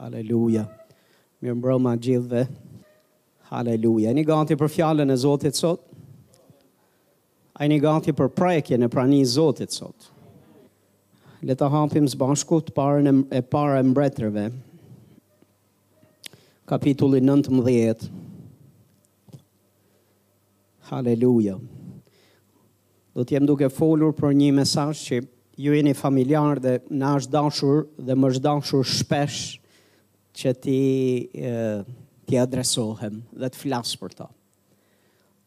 Haleluja. Mirë mbrëma gjithëve. Haleluja. Jeni gati për fjalën e Zotit sot. A jeni gati për prekjen e pranisë Zotit sot. Le ta hapim së bashku te parën, e para e mbretërve. Kapitulli 19. Haleluja! Do të jem duke folur për një mesazh që ju jeni familjar dhe na është dashur dhe më është dashur shpesh që t'i adresohem dhe të flas për ta.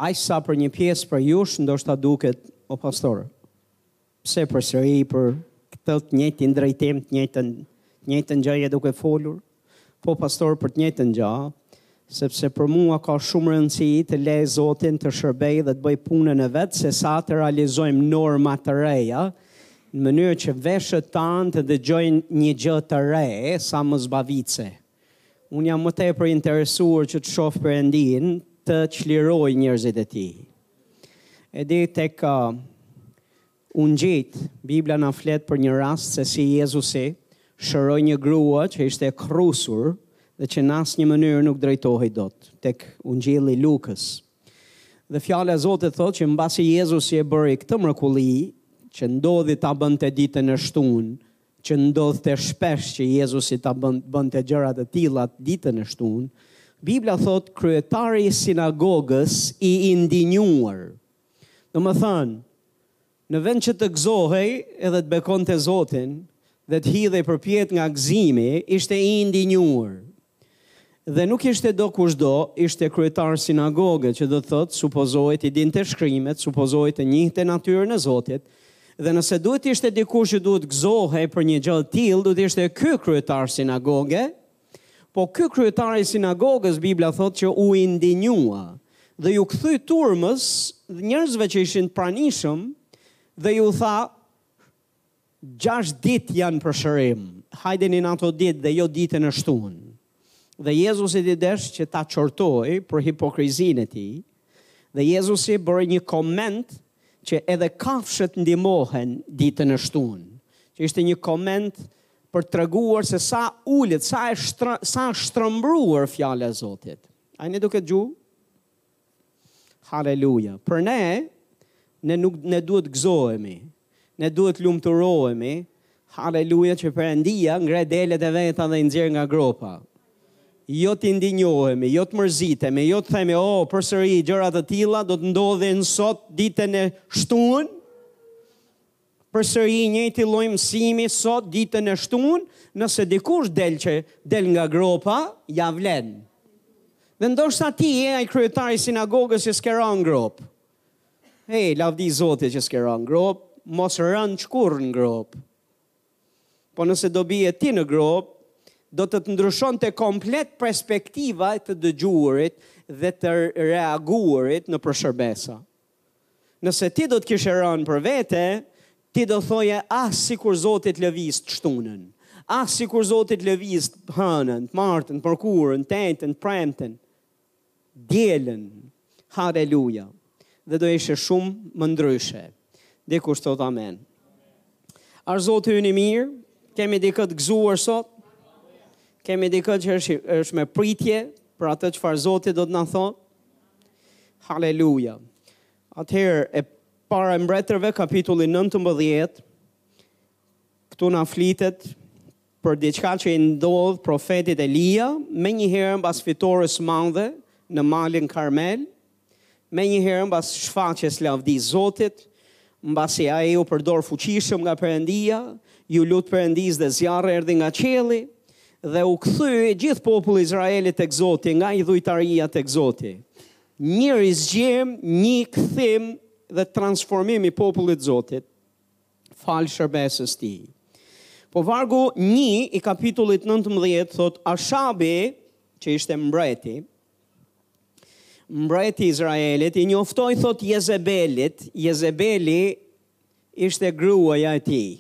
Aq sa për një pjesë prej jush ndoshta duket o pastor. Pse përsëri për këtë të njëjtin drejtim, të njëjtën, të njëjtën gjë je duke folur? Po pastor për të njëjtën gjë, sepse për mua ka shumë rëndësi të lë Zotin të shërbejë dhe të bëjë punën e vet se sa të realizojmë norma të reja, në mënyrë që veshët tanë të dëgjojnë një gjë të re, sa më zbavitëse. Unë jam më tepër i interesuar që të shoh Perëndinë të çlirojë njerëzit e tij. E di tek uh, ungjijtë, Bibla na flet për një rast se si Jezusi shëroi një grua që ishte e kërrusur dhe që në asnjë mënyrë nuk drejtohej dot tek ungjilli i Lukës. Dhe fjala e Zotit thotë që mbasi Jezusi e bëri këtë mrekulli që ndodhi ta bënte ditën e shtunë, që ndodhte shpesh që Jezusi ta bënte gjëra të tilla ditën e shtunë, Bibla thotë kryetari i sinagogës i indinjuar. Domethënë, në vend që të gëzohej edhe të bekonte Zotin dhe të hidhej përpjetë nga gëzimi, ishte i indinjuar. Dhe nuk ishte dokushdo, ishte kryetar sinagoge, që do të thotë, supozohej t'i dinte shkrimet, supozohej të njihte natyrën e Zotit, dhe nëse duhet të ishte dikush që duhet të gëzohej për një gjë të tillë, duhet të ishte ky kryetar sinagoge, po ky kryetar i sinagogës, Bibla thotë që u indinjua, dhe iu kthye turmës, njerëzve që ishin të pranishëm, dhe u tha, Gjashtë ditë janë për shërim. Hajdeni në ato ditë dhe jo ditën e shtunë. Dhe Jezusit iu desh që ta qortojë për hipokrizinë e tij, dhe Jezusi bëri një koment që edhe kafshët ndihmohen ditën e shtunë, që ishte një koment për të treguar se sa ulët, sa e shtrë, sa e shtrembëruar fjala e Zotit. A jeni duke gju Haleluja. Për ne, ne nuk ne duhet të gëzohemi. Ne duhet të lumturohemi. Haleluja që Perëndia ngre delet e veta dhe i nxjerr nga gropa. Jo të indinjohemi, jo të mërzitemi, jo të themi, oh, përsëri gjëra të tilla do të ndodhin sot ditën e shtunë. Përsëri i njëjti lloj mësimi sot ditën e shtunë, nëse dikush del që del nga gropa, ia vlen. Dhe ndoshta ti je ai kryetar i sinagogës që s'ke ra n'gropë. Ej, lavdi Zotit që s'ke ra n'gropë, mos rënç kurrë n'gropë. Po nëse do bije ti në gropë, do të të ndryshonte komplet perspektiva e të dëgjuarit dhe të reaguarit nëpër shërbesa. Nëse ti do të kishe rënë për vete, ti do thoje ah sikur Zoti të lëvizë të shtunën, ah sikur Zoti të lëvizë të hënën, të martën, të mërkurën, të enjten, të premten, dielën. Haleluja. Dhe do ishe shumë më ndryshe. Dikush thotë amen. A është Zoti ynë i mirë, kemi dikë të gëzuar sot. Kemi dikë që është është me pritje për atë çfarë Zoti do të na thotë. Haleluja. Atëherë e para e mbretërve kapitulli 19 këtu na flitet për diçka që i ndodh profetit Elia menjëherë mbas fitores madhe në malin Karmel, menjëherë mbas shfaqjes lavdi Zotit, Mbasi ai u përdor fuqishëm nga Perëndia, iu lut Perëndisë dhe zjarr erdhi nga qielli, dhe u kthy i gjithë populli i Izraelit tek Zoti, nga idhujtaria tek Zoti. Një rizgjim, një kthim dhe transformim i popullit të Zotit, falë shërbesës së tij. Po vargu 1 i kapitullit 19 thotë Ashabi, që ishte mbreti, Mbreti i Izraelit i njoftoi thotë Jezebelit, Jezebeli ishte gruaja e tij.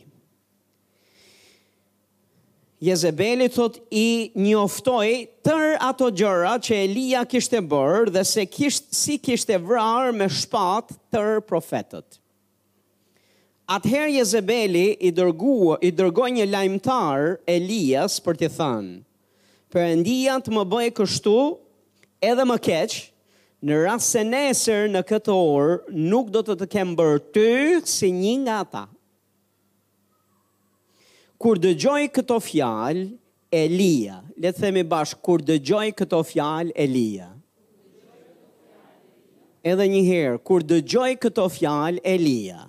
Jezebelit thotë i njoftoi tërë ato gjëra që Elia kishte bërë dhe se kisht, si kishte vrarë me shpatë tërë profetët. Atëherë Jezebeli i dërgua, i dërgoi një lajmëtar Elias për t'i thënë, Perëndia të më bëjë kështu edhe më keq, në rast se nesër në këtë orë nuk do të të kem bërë ty si një nga ata. Kur dëgjoi këto fjalë, Elia, le ta themi bashkë, kur dëgjoi këto fjalë, Elia. Edhe një herë, kur dëgjoi këto fjalë, Elia.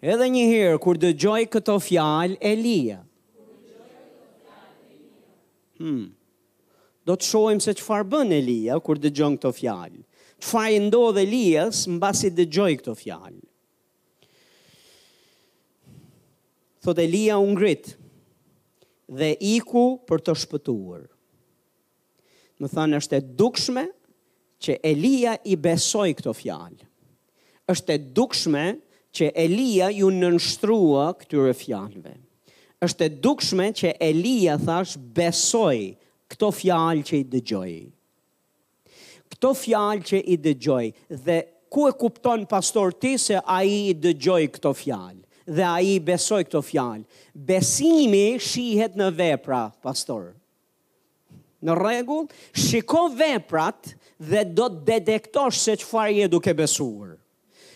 Edhe një herë, kur dëgjoi këto fjalë, Elia. Hmm. Do të shohim se çfarë bën Elia kur dëgjon këto fjalë. Çfarë i ndodh Elias mbasi dëgjoi këto fjalë? Thotë Elia u ngrit dhe iku për të shpëtuar. Me thënë është e dukshme që Elia i besoi këto fjalë. Është e dukshme që Elia iu nënshtrua këtyre fjalëve. Është e dukshme që Elia thashë besoi këto fjalë që i dëgjoi. Këto fjalë që i dëgjoi dhe ku e kupton pastaj ti se ai i dëgjoi këto fjalë dhe ai i besoi këto fjalë. Besimi shihet në vepra, pastaj. Në rregull, shiko veprat dhe do të detektosh se çfarë je duke besuar.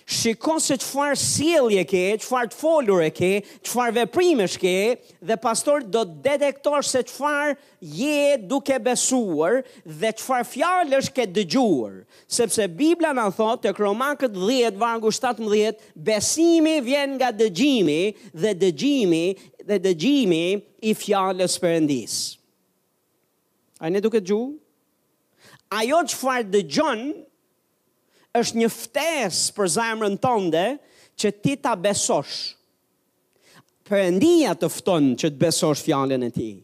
Shiko se çfarë sjellje ke, çfarë të folure ke, çfarë veprimesh ke dhe pastaj do të detektosh se çfarë je duke besuar dhe çfarë fjalësh ke dëgjuar, sepse Bibla na thotë tek Romakët 10 vargu 17, besimi vjen nga dëgjimi dhe dëgjimi dhe dëgjimi i fjalës Perëndisë. A jeni duke dëgju? Ajo çfarë dëgjon Është një ftesë për zemrën tënde që ti ta besosh. Perëndia të fton që të besosh fjalën e tij.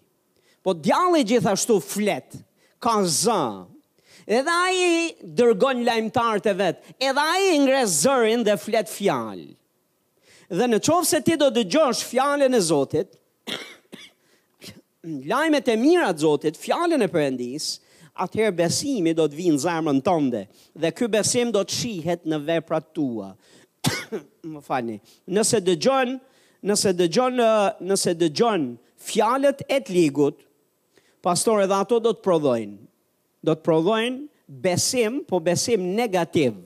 Po djalli gjithashtu flet, ka zë. Edhe ai dërgon lajmëtarët e vet, edhe ai ngre zërin dhe flet fjalë. Dhe në qoftë se ti do dëgjosh fjalën e Zotit, lajmet e mira të Zotit, fjalën e Perëndisë, atëherë besimi do të vijë në zemrën tënde dhe ky besim do të shihet në veprat tua. Më falni. Nëse dëgjon, nëse dëgjon, nëse dëgjon fjalët e të ligut, pastaj edhe ato do të prodhojnë. Do të prodhojnë besim, po besim negativ.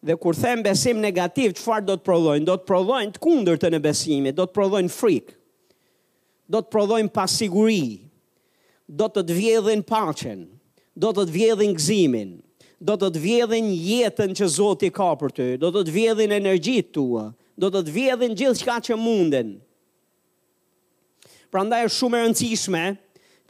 Dhe kur them besim negativ, çfarë do të prodhojnë? Do të prodhojnë të kundërtën e besimit, do të prodhojnë frikë. Do të prodhojnë pasiguri, do të të vjedhin paqen, do të të vjedhin gëzimin, do të të vjedhin jetën që Zoti ka për ty, do të të vjedhin energjitë tua, do të të vjedhin gjithçka që munden. Prandaj është shumë e rëndësishme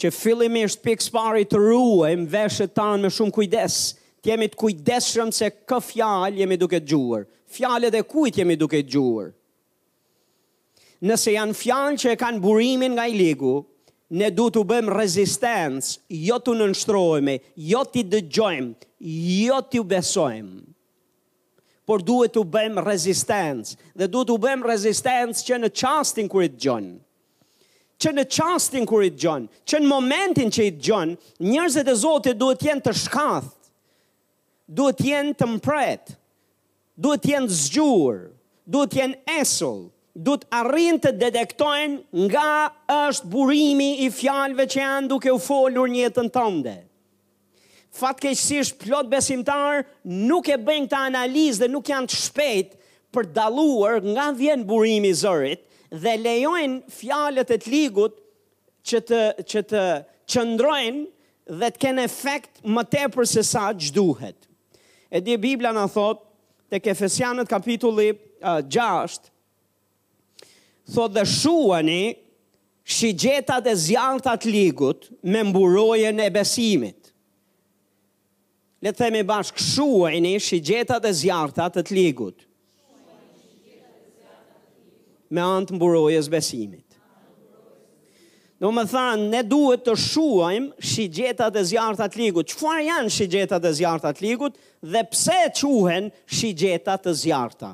që fillimisht pikë së pari të ruajmë veshët tanë me shumë kujdes, të jemi të kujdeshëm se kë fjalë jemi duke dëgjuar, fjalët e kujt jemi duke dëgjuar. Nëse janë fjalë që e kanë burimin nga i ligu, ne duhet t'u bëjmë rezistencë, jo t'u nënshtrohemi, jo t'i dëgjojmë, jo t'u besojmë. Por duhet t'u bëjmë rezistencë dhe duhet t'u bëjmë rezistencë që në çastin kur i dëgjon. Që në çastin kur i dëgjon, që në momentin që i dëgjon, njerëzit e Zotit duhet të jenë të shkathët, duhet të jenë të mprehtë, Duhet të jenë zgjuar,, duhet të jenë esull, duhet të arrijnë të detektojnë nga është burimi i fjalëve që janë duke u folur në jetën tënde. Fatkeqësisht plot besimtarë nuk e bëjnë këtë analizë dhe nuk janë të shpejtë për t'dalluar nga vjen burimi i zërit dhe lejojnë fjalët e të ligut që të që të qëndrojnë dhe të kenë efekt më tepër se sa ç'duhet. E di Bibla na thotë tek Efesianët kapitulli uh, 6 thotë dhe shuani shigjetat e zjarrta të të ligut me mburojën e besimit. Le të themi bashkë, shuajini shigjetat e zjarrta të të ligut me anë të mburojës së besimit. Domethënë, ne duhet të shuajmë shigjetat e zjarrta të të ligut. Çfarë janë shigjetat e zjarrta të të ligut dhe pse quhen shigjeta të zjarrta?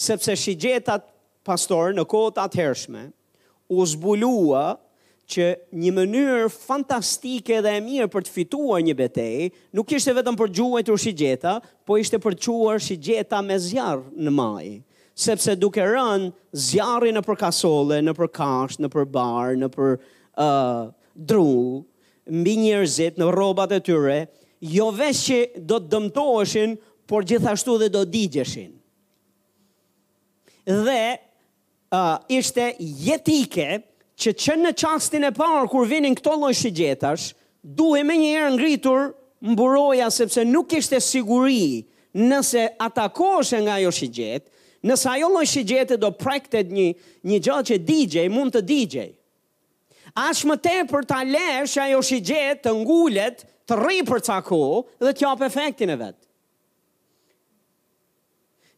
Sepse shigjetat, pastor, në kohët e atëhershme, u zbulua që një mënyrë fantastike dhe e mirë për të fituar një betejë, nuk ishte vetëm për gjuajtur shigjeta, po ishte për çuar shigjeta me zjarr në majë. Sepse duke rënë zjarri nëpër kasolle, nëpër kashtë, nëpër bar, nëpër ë dru, mbi njerëzit në rrobat e tyre, jo veç që do të dëmtoheshin, por gjithashtu dhe do digjeshin. Dhe uh, ishte jetike që që në çastin e parë kur vinin këto lloj shigjetash, duhej menjëherë ngritur mburoja sepse nuk ishte siguri nëse atakoheshe nga ajo shigjetë, nëse ajo lloj shigjete do prekte një një gjë që digjej, mund të digjej. Aq më tepër ta lësh ajo shigjetë të ngulet, të rrijë për ca kohë dhe të japë efektin e vet.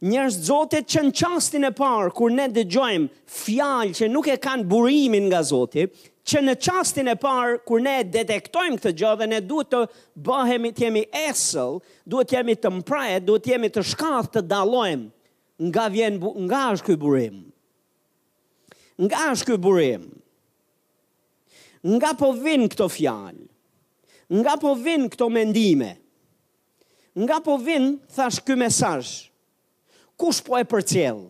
Njerëz të Zotit që në çastin e parë kur ne dëgjojmë fjalë që nuk e kanë burimin nga Zoti, që në çastin e parë kur ne detektojmë këtë gjë dhe ne duhet të bëhemi të jemi esëll, duhet të jemi të mprehtë, duhet të jemi të shkathët të dallojmë nga vjen nga është ky burim. Nga është ky burim? Nga po vijnë këto fjalë? Nga po vijnë këto mendime? Nga po vjen, thashë, ky mesazh? Kush po e përcjell?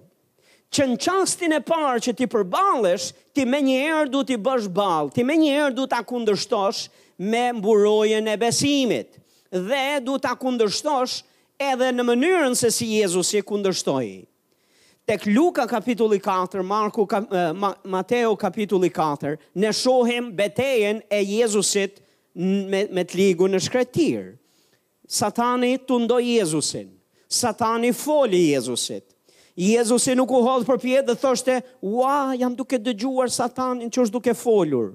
Që në çastin e parë që ti përballesh, ti menjëherë duhet t'i bësh ballë, ti menjëherë duhet ta kundërshtosh me mburojën e besimit, dhe duhet ta kundërshtosh edhe në mënyrën se si Jezusi kundërshtoi. Tek Luka kapitulli katër, Marku, Mateo kapitulli katër, ne shohim betejën e Jezusit me, me të ligun në shkretirë. Satani tundoi Jezusin. Satani i foli Jezusit. Jezusi nuk u hodh përpjetë dhe thoshte, ua, jam duke dëgjuar satanin që është duke folur.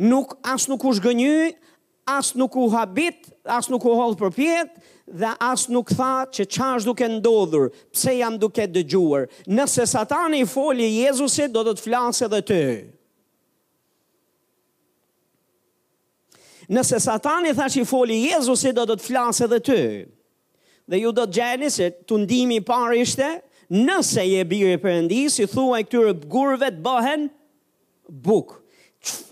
nuk as nuk u zhgënjye, as nuk u habit, as nuk u hodh përpjetë dhe as nuk tha që ça është duke ndodhur, pse jam duke dëgjuar. Nëse Satani i foli Jezusit, do të të flasë edhe ty. Nëse Satani thashë i foli Jezusit, do të të flasë edhe ty. Dhe ju do të gjeni se tundimi i parë ishte, nëse je biri i Perëndisë, i thuaj këtyre gurëve të bëhen bukë.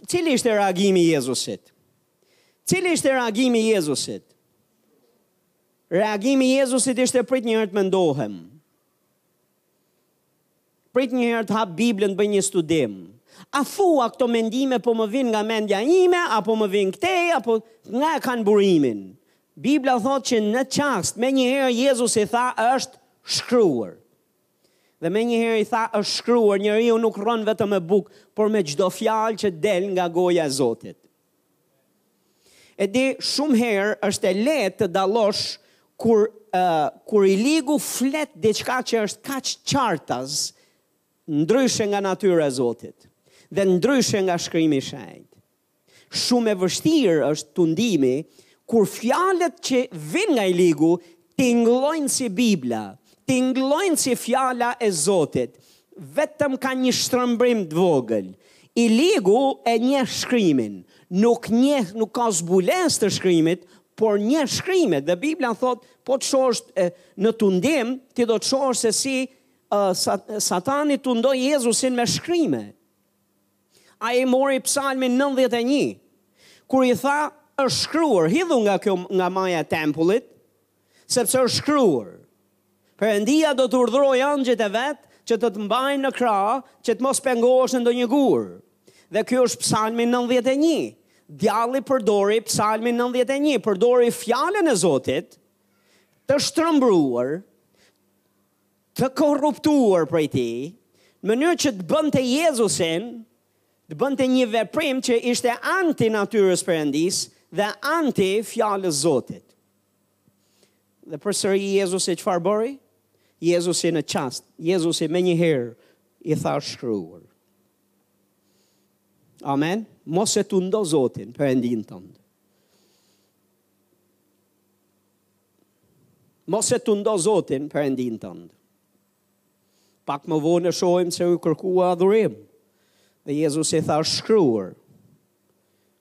Cili ishte reagimi i Jezusit? Cili ishte reagimi i Jezusit? Reagimi i Jezusit ishte prit njëherë të mendohem. Prit një herë të hap biblën të bëj një studim. A thua këto mendime po më vijnë nga mendja ime apo më vijnë këtej apo nga e kanë burimin? Bibla thotë që në çast menjëherë Jezusi tha është shkruar. Dhe menjëherë i tha është shkruar, njeriu nuk rron vetëm me bukë, por me çdo fjalë që del nga goja e Zotit. E di, shumë herë është e lehtë të dallosh kur uh, kur i ligu flet diçka që është kaq qartas, ndryshe nga natyra e Zotit dhe ndryshe nga shkrimi i shenjtë. Shumë e vështirë është tundimi kur fjalët që vijnë nga i ligu Tingëllojnë si Bibla, tingëllojnë si Fjala e Zotit, vetëm ka një shtrëmbrim të vogël. I ligu e njeh Shkrimin, nuk njeh, nuk ka zbulesë të Shkrimit, por njeh Shkrimet dhe Bibla thotë, po të shohësh në tundim, ti do të shohësh se si Satani tundoi Jezusin me Shkrime. Ai e mori Psalmin nëntëdhjetë e një, kur i tha, Është shkruar, hidhu nga kjo, nga maja e tempullit, sepse është shkruar, Perëndia do të urdhërojë engjëjt e vet që të të mbajnë në krahë, që të mos pengohesh në ndonjë gur. Dhe ky është Psalmi nëntëdhjetë e një. Djalli përdori Psalmin nëntëdhjetë e një, përdori fjalën e Zotit të shtrëmbruar, të korruptuar prej tij, në mënyrë që të bënte Jezusin të bënte një veprim që ishte anti natyrës Perëndisë dhe anti fjalës Zotit. Dhe përsëri Jezusi çfarë bëri? Jezusi në çast, Jezusi menjëherë i tha shkruar. Amen. Mos e tundo Zotin, Perëndinë tënd. Mos e tundo Zotin, Perëndinë tënd. Pak më vonë e shohim se u kërkua adhurim. Dhe Jezus i tha është shkruar.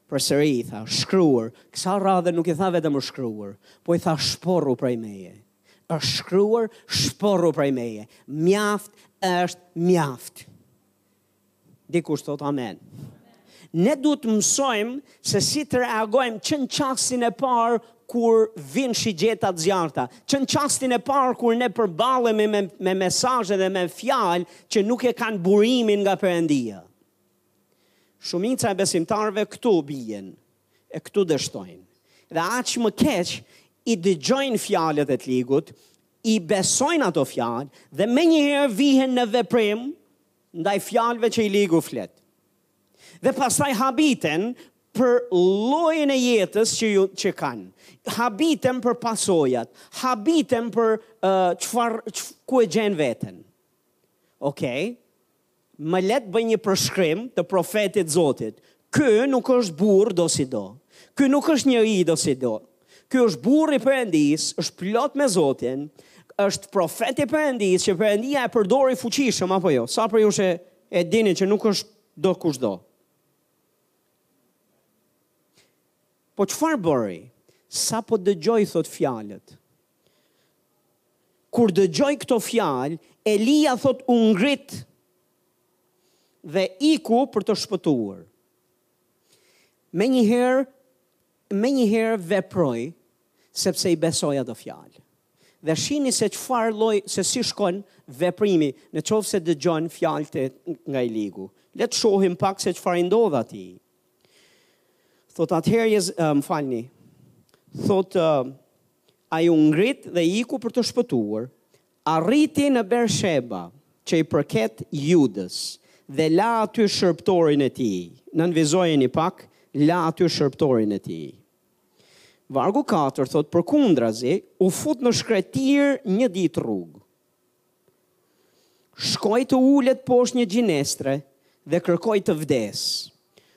Përsëri i tha shkruar. Kësaj radhe nuk i tha vetëm është shkruar, po i tha shporru prej meje. Është shkruar, shporru prej meje. Mjaft është mjaft. Dikush thotë amen. Ne duhet të mësojmë se si të reagojmë që në çastin e parë kur vijnë shigjetat e zjarrta, që në çastin e parë kur ne përballemi me me mesazhe dhe me fjalë që nuk e kanë burimin nga Perëndia. Shumica e besimtarëve këtu bien e këtu dështojnë. Dhe aq më keq i dëgjojnë fjalët e të ligut, i besojnë ato fjalë dhe menjëherë vihen në veprim ndaj fjalëve që i ligu flet dhe pastaj habiten për llojin e jetës që ju që kanë. Habiten për pasojat, habiten për çfarë uh, ku e gjejnë veten. Okej. Më le të bëj një përshkrim të profetit të Zotit. Ky nuk është burrë dosido. Ky nuk është njeri dosido. Ky është burrë i Perëndisë, është plot me Zotin, është profet i Perëndisë, që Perëndia e përdori fuqishëm, apo jo? Sa prej jush e dini që nuk është dokushdo. Po çfarë bëri? Sapo dëgjoi, thotë fjalët. Kur dëgjoi këto fjalë, Elia thotë u ngrit dhe iku për t'u shpëtuar. Menjëherë, menjëherë veproi sepse i besoi ato fjalë. Dhe shihni se çfarë lloj se si shkon veprimi në qoftë se dëgjon fjalët e nga i ligu. Le të shohim pak se çfarë i ndodh atij. Thotë atëherë, uh, më falni. Thotë uh, ai u ngrit dhe iku për t'u shpëtuar. Arriti në Bersheba, që i përket Judës, dhe la aty shërbëtorin e tij. Nënvizojeni pak, la aty shërbëtorin e tij. Vargu katër thotë, përkundrazi, u fut në shkretirë një ditë rrugë. Shkoi të ulet poshtë një gjinestre dhe kërkoi të vdesë.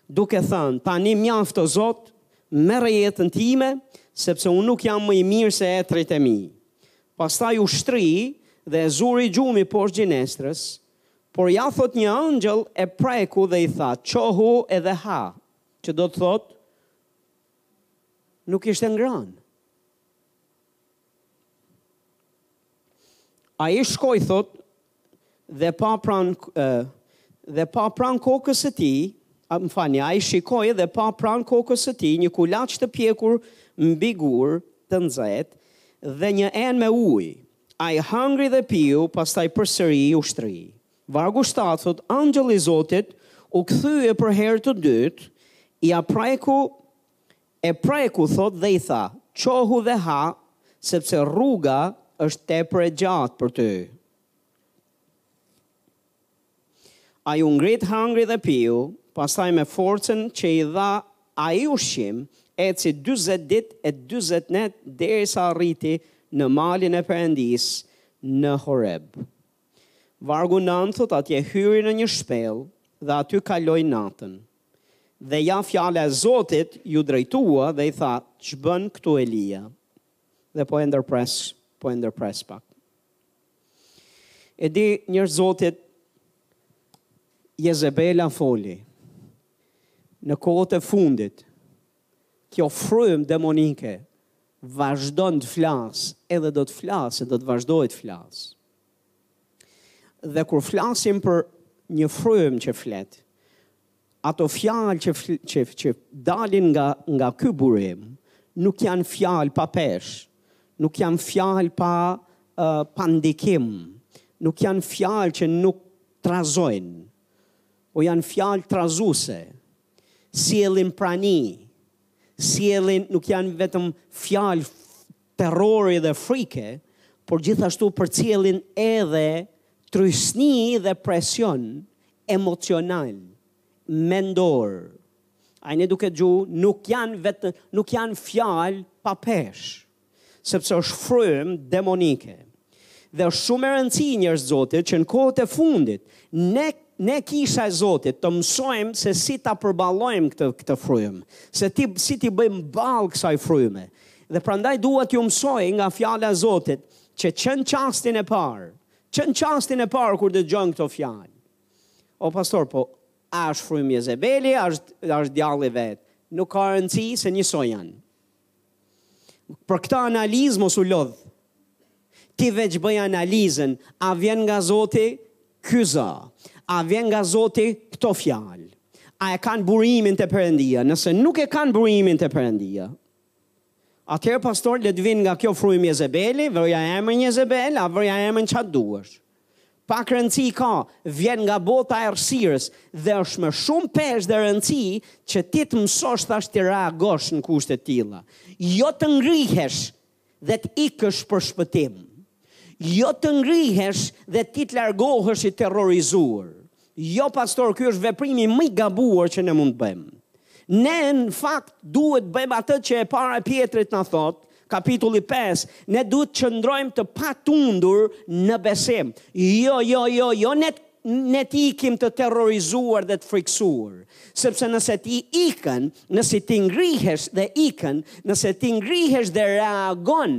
duke thënë, Tani mjaft o Zot, merre jetën time, sepse unë nuk jam më i mirë se etërit e mi. Pastaj u shtri dhe e zuri gjumi poshtë gjinestrës, por ja thotë një engjëll e preku dhe i tha, Çohu edhe ha, që do të thotë, Nuk ishte ngrënë. Ai shkoi, thotë, dhe pa pranë dhe pa pranë kokës së tij, a më falni, ai shikoi dhe pa pranë kokës së tij një kulaç të pjekur mbi gur të nxehtë dhe një enë me ujë. Ai hangri dhe piu, pastaj përsëri u shtri. Vargu shtatë thotë, Engjëlli i Zotit u kthye për herë të dytë, ia preku E preku thotë dhe i tha, Çohu dhe ha, sepse rruga është tepër e gjatë për ty. Ai u ngrit hangri dhe piu, pastaj me forcën që i dha ai ushqim, eci dyzet ditë e dyzet net derisa arriti në malin e Perëndisë në Horeb. Vargu nëntë thotë atje hyri në një shpellë dhe aty kaloi natën. Dhe ja fjala e Zotit iu drejtua dhe i tha, ç'bën këtu Elia? Dhe po e ndërpres, po e ndërpres pak. E di njerëz të Zotit, Jezebela foli, në kohët e fundit, Kjo frymë demonike vazhdon të flasë, edhe do të flasë, do të vazhdojë të flasë. Dhe kur flasim për një frymë që flet, ato fjalë që, që, që dalin nga, nga ky burim, nuk janë fjalë pa peshë, nuk janë fjalë pa, uh, pa ndikim, nuk janë fjalë që nuk trazojnë, o po janë fjalë trazuese, sjellin prani, sjellin nuk janë vetëm fjalë terrori dhe frike, por gjithashtu përcjellin edhe trysni dhe presion emocional, mendor. Ai ne duke dëgju nuk janë vetë nuk janë fjalë pa peshë. sepse është frymë demonike. Dhe është shumë e rëndësishme njerëz të Zotit që në kohët e fundit, ne, ne kisha e Zotit të mësojmë se si ta përballojmë këtë, këtë frymë, se ti, si t'i bëjmë ballë kësaj fryme. Dhe prandaj dua t'ju mësoj nga fjala e Zotit që që në çastin e parë, që në çastin e parë kur dëgjon këto fjalë. O pastor, po, a është frymë Jezebeli, a është, a është djalli vetë? Nuk ka rëndësi se njësoj janë. Për këtë analizë mos u lodh. Ti veç bëj analizën, a vjen nga Zoti ky zë? A vjen nga Zoti këto fjalë? A e kanë burimin te Perëndia? Nëse nuk e kanë burimin te Perëndia, atëherë pastor le të vinë nga kjo frymë Jezebeli, vërja emrin Jezebel, a vërja emrin ça të duash. Pak rëndësi ka, vjen nga bota e errësirës dhe është me shumë peshë dhe rëndësi që ti të mësosh tash të reagosh në kushte të tilla. Jo të ngrihesh dhe të ikësh për shpëtim. Jo të ngrihesh dhe ti të largohesh i terrorizuar. Jo pastor, ky është veprimi më i gabuar që ne mund të bëjmë. Ne në fakt duhet të bëjmë atë që e para e Pjetrit na thotë, kapitulli 5, ne duhet të qëndrojmë të patundur në besim. Jo, jo, jo, jo, ne ne të ikim të terrorizuar dhe të frikësuar. Sepse nëse ti ikën, nëse ti ngrihesh dhe ikën, nëse ti ngrihesh dhe reagon,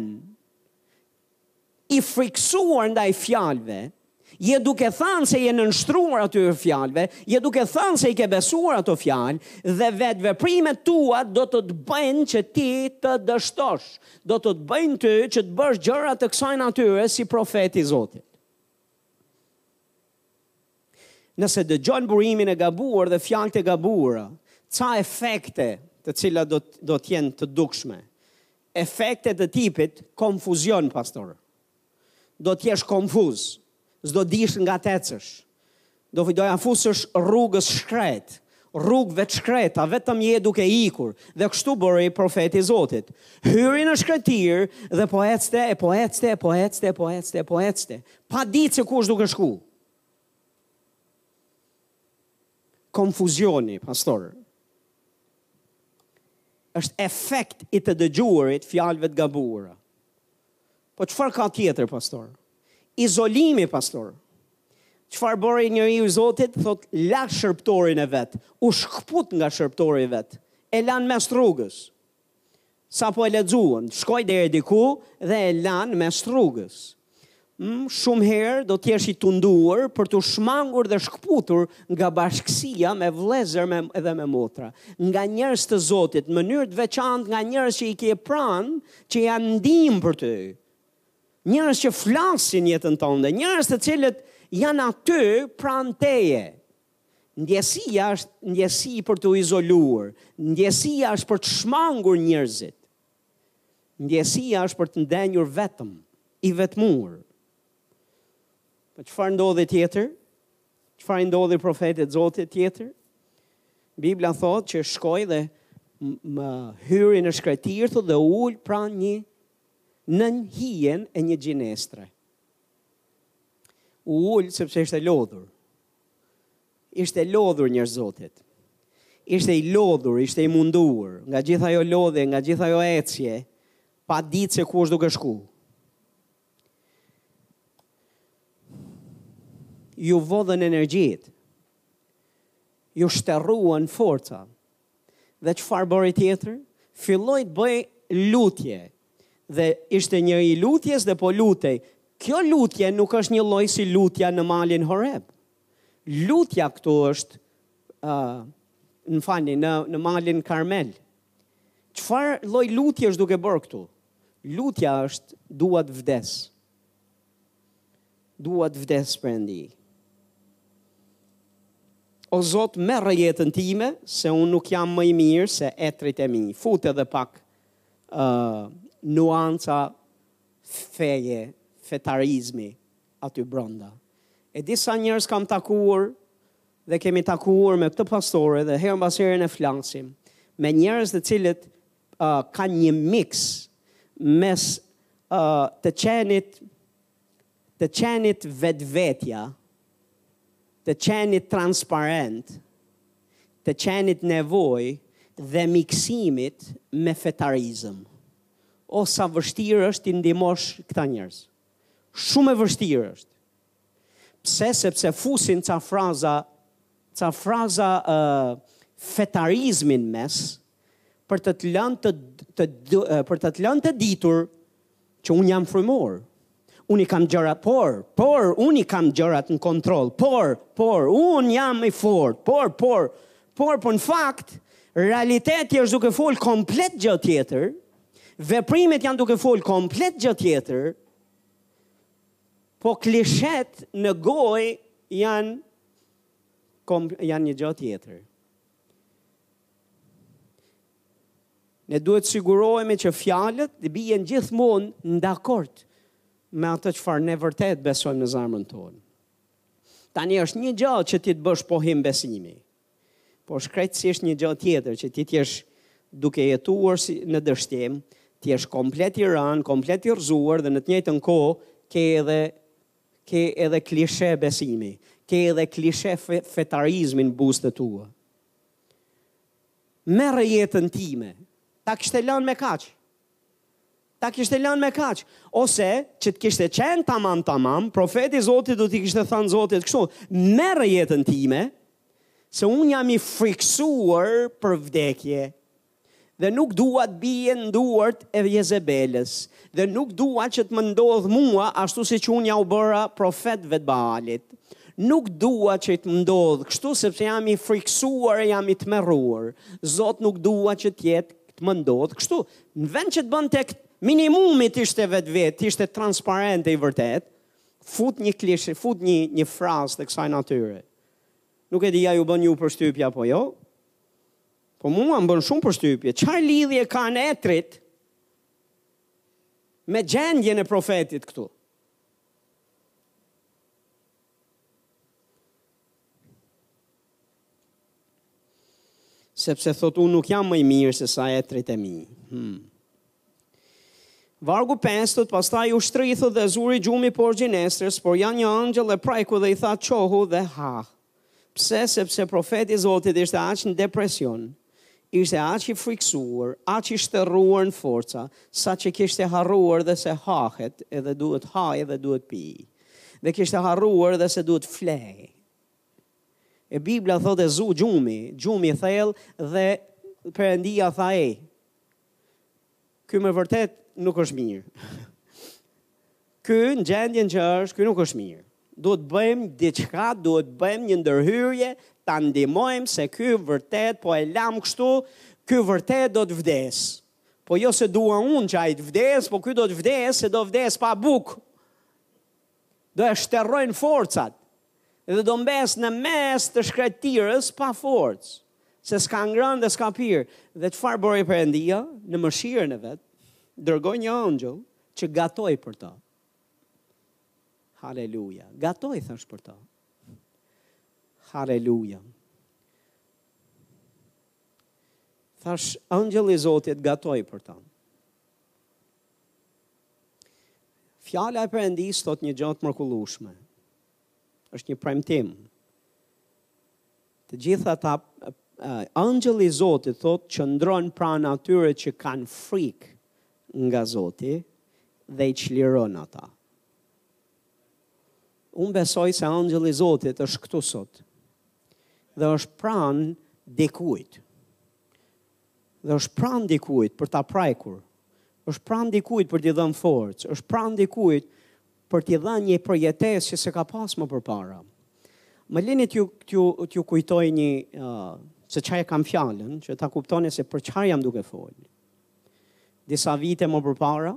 i frikësuar ndaj fjalëve, je duke thënë se i je nënshtruar atyre fjalëve, je duke thënë se i ke besuar ato fjalë dhe vetë veprimet tua do të të bëjnë që ti të dështosh, do të të bëjnë ty që të bësh gjëra të kësaj natyre si profeti i Zotit. Nëse dëgjon burimin e gabuar dhe fjalët e gabuara, ca efekte të cilat do do të jenë të dukshme. Efekte të tipit konfuzion pastor. Do të jesh konfuz, s'do dish nga të ecësh. Do do t'ia fusësh rrugës së shkretë, rrugëve të shkreta, vetëm je duke ikur. Dhe kështu bëri profeti i Zotit. Hyri në shkretirë dhe po ecte, e po ecte, e po ecte, e po ecte, e po ecte. Pa ditë se ku është duke shku. Konfuzioni, pastor, është efekt i të dëgjuarit fjalëve të gabuara. Po çfarë ka tjetër, pastor? Izolimi, pastor. Çfarë bëri njeriu i Zotit, thotë, la shërbëtorin e vet, u shkëput nga shërbëtori i vet, e la në mes rrugës. Sapo e lexuam, shkoi deri diku dhe e la në mes rrugës. Hm, shumë herë do të jesh i tunduar për t'u shmangur dhe shkëputur nga bashkësia me vëllezër me edhe me motra, nga njerëz të Zotit, në mënyrë të veçantë nga njerëz që i ke pranë, që janë ndihmë për ty. Njerëz që flasin në jetën tënde, njerëz të cilët janë aty pranë teje. Ndjesia është ndjesi për t'u izoluar, ndjesia është për të shmangur njerëzit. Ndjesia është për të ndenjur vetëm, i vetmuar. Po çfarë ndodhi tjetër? Çfarë i ndodhi profetit të Zotit tjetër? Bibla thotë që shkoi dhe më hyri në shkretirë dhe u ul pranë një nën hijen e një gjinestre. U ul sepse ishte lodhur. Ishte lodhur njeri i Zotit. Ishte i lodhur, ishte i mundur, nga gjithë ajo lodhje, nga gjithë ajo ecje, pa ditë se ku është duke shku. Iu vodhën energjitë, iu shterruan forca, Dhe çfarë bëri tjetër? Filloi të bëjë lutje. Dhe ishte njeri i lutjes dhe po lutej. Kjo lutje nuk është njëlloj si lutja në malin Horeb. Lutja këtu është uh, më falni, në, në malin Karmel. Çfarë lloj lutje është duke bërë këtu? Lutja është dua të vdes. Dua të vdes Perëndi. O Zot, merr jetën time, se unë nuk jam më i mirë se etërit e mi. Fut edhe pak uh, nuanca feje, fetarizmi aty brenda. E di sa njerëz kam takuar dhe kemi takuar me këtë pastor edhe herë mbas here ne flasim me njerëz të cilët ka një miks mes të qenit të qenit vetvetja, të qenit transparent, të qenit në nevojë dhe miksimit me fetarizëm. O sa vështirë është t'i ndihmosh këta njerëz. Shumë e vështirë është. Pse sepse fusin ca fraza ca fraza uh, fetarizmi në mes për të të lënë të, të, të për të të lënë të ditur që un jam frymor. Un i kam gjërat, por, por un i kam gjërat në kontroll. Por, por un jam i fort. Por, por, por po në fakt realiteti është duke fol komplet gjë tjetër. Veprimet janë duke fol komplet gjë tjetër. Po klishetë në gojë janë kom, janë një gjë tjetër. Ne duhet të sigurohemi që fjalët të bien gjithmonë në dakord me atë çfarë ne vërtet besojmë në zemrën tonë. Tani është një gjë që ti të bësh pohim besimi. Po është krejtësisht një gjë tjetër që ti të jesh duke jetuar në dështim, të jesh komplet i rënë, komplet i rrëzuar dhe në të njëjtën kohë ke edhe ke edhe klishe besimi, ke edhe klishe fetarizmi në buzët e tua. Merre jetën time. Ta kishte lënë me kaq. Ta kishte lënë me kaq. Ose, që të kishte qenë tamam tamam, profeti i Zotit do t'i kishte thënë Zotit kështu, merre jetën time, se unë jam i frikësuar për vdekje, Dhe nuk dua të bie në duart e Jezebelës, dhe nuk dua që të më ndodhë mua ashtu siç unë ja u bëra profetëve të Baalit. Nuk dua që të më ndodhë kështu sepse jam i frikësuar e jam i tmerruar. Zot nuk dua që të jetë të më ndodhë kështu. Në vend që të bënte të paktën minimumi të ishte vetvetja, të ishte transparent e i vërtetë, fut një klishe, fut një, një frazë të kësaj natyre. Nuk e di a ju bën ju përshtypje apo jo, Po mua më bën shumë përshtypje, çfarë lidhje kanë etërit me gjendjen e profetit këtu? Sepse thot unë nuk jam më i mirë se sa etërit e mi. Hmm. Vargu 5 thot pastaj u shtri dhe e zuri gjumi poshtë gjinestrës, por ja një ëngjëll e preku dhe i tha çohu dhe ha. Pse? Sepse profeti i Zotit ishte aq në depresion, ishte aq i frikësuar, aq i shteruar në forca, sa që kishte harruar dhe se hahet edhe duhet hajë dhe duhet pijë. Dhe kishte harruar dhe se duhet flejë. E Bibla thotë e zu gjumi, gjumi i thellë dhe Perëndia tha ej. Ky me vërtet nuk është mirë. Ky në gjendjen që është, ky nuk është mirë. Duhet të bëjmë diçka, duhet të bëjmë një ndërhyrje, ta ndihmojmë se ky vërtet po e lamë kështu, ky vërtet do të vdes. Po jo se dua unë që ai të vdes, po ky do të vdes, se do vdes pa bukë. do e shterojnë forcat dhe do mbes në mes të shkretirës pa forcë, se s'ka ngrënë dhe s'ka pirë. Dhe çfarë bëri Perëndia, në mëshirën e vet, dërgoi një angjëll që gatoi për të. Haleluja. Gatoi, thashë për të. Haleluja. Thashë, angjëlli i Zotit gatoi për të. Fjala e Perëndisë thot një gjë të mrekullueshme. Është një premtim. Të gjithë ata angjëlli i Zotit thot qëndron pranë atyre që kanë frikë nga Zoti dhe i çliron ata. Unë besoj se angjëlli i Zotit është këtu sot dhe është pranë dikujt. Dhe është pranë dikujt për ta prekur. Është pranë dikujt për t'i dhënë forcë, është pranë dikujt për t'i dhënë një përjetim që s'e ka pas më përpara. Më lini t'ju t'ju t'ju kujtoj një uh, se ça e kam fjalën, që ta kuptoni se për çfarë jam duke fol. Disa vite më përpara,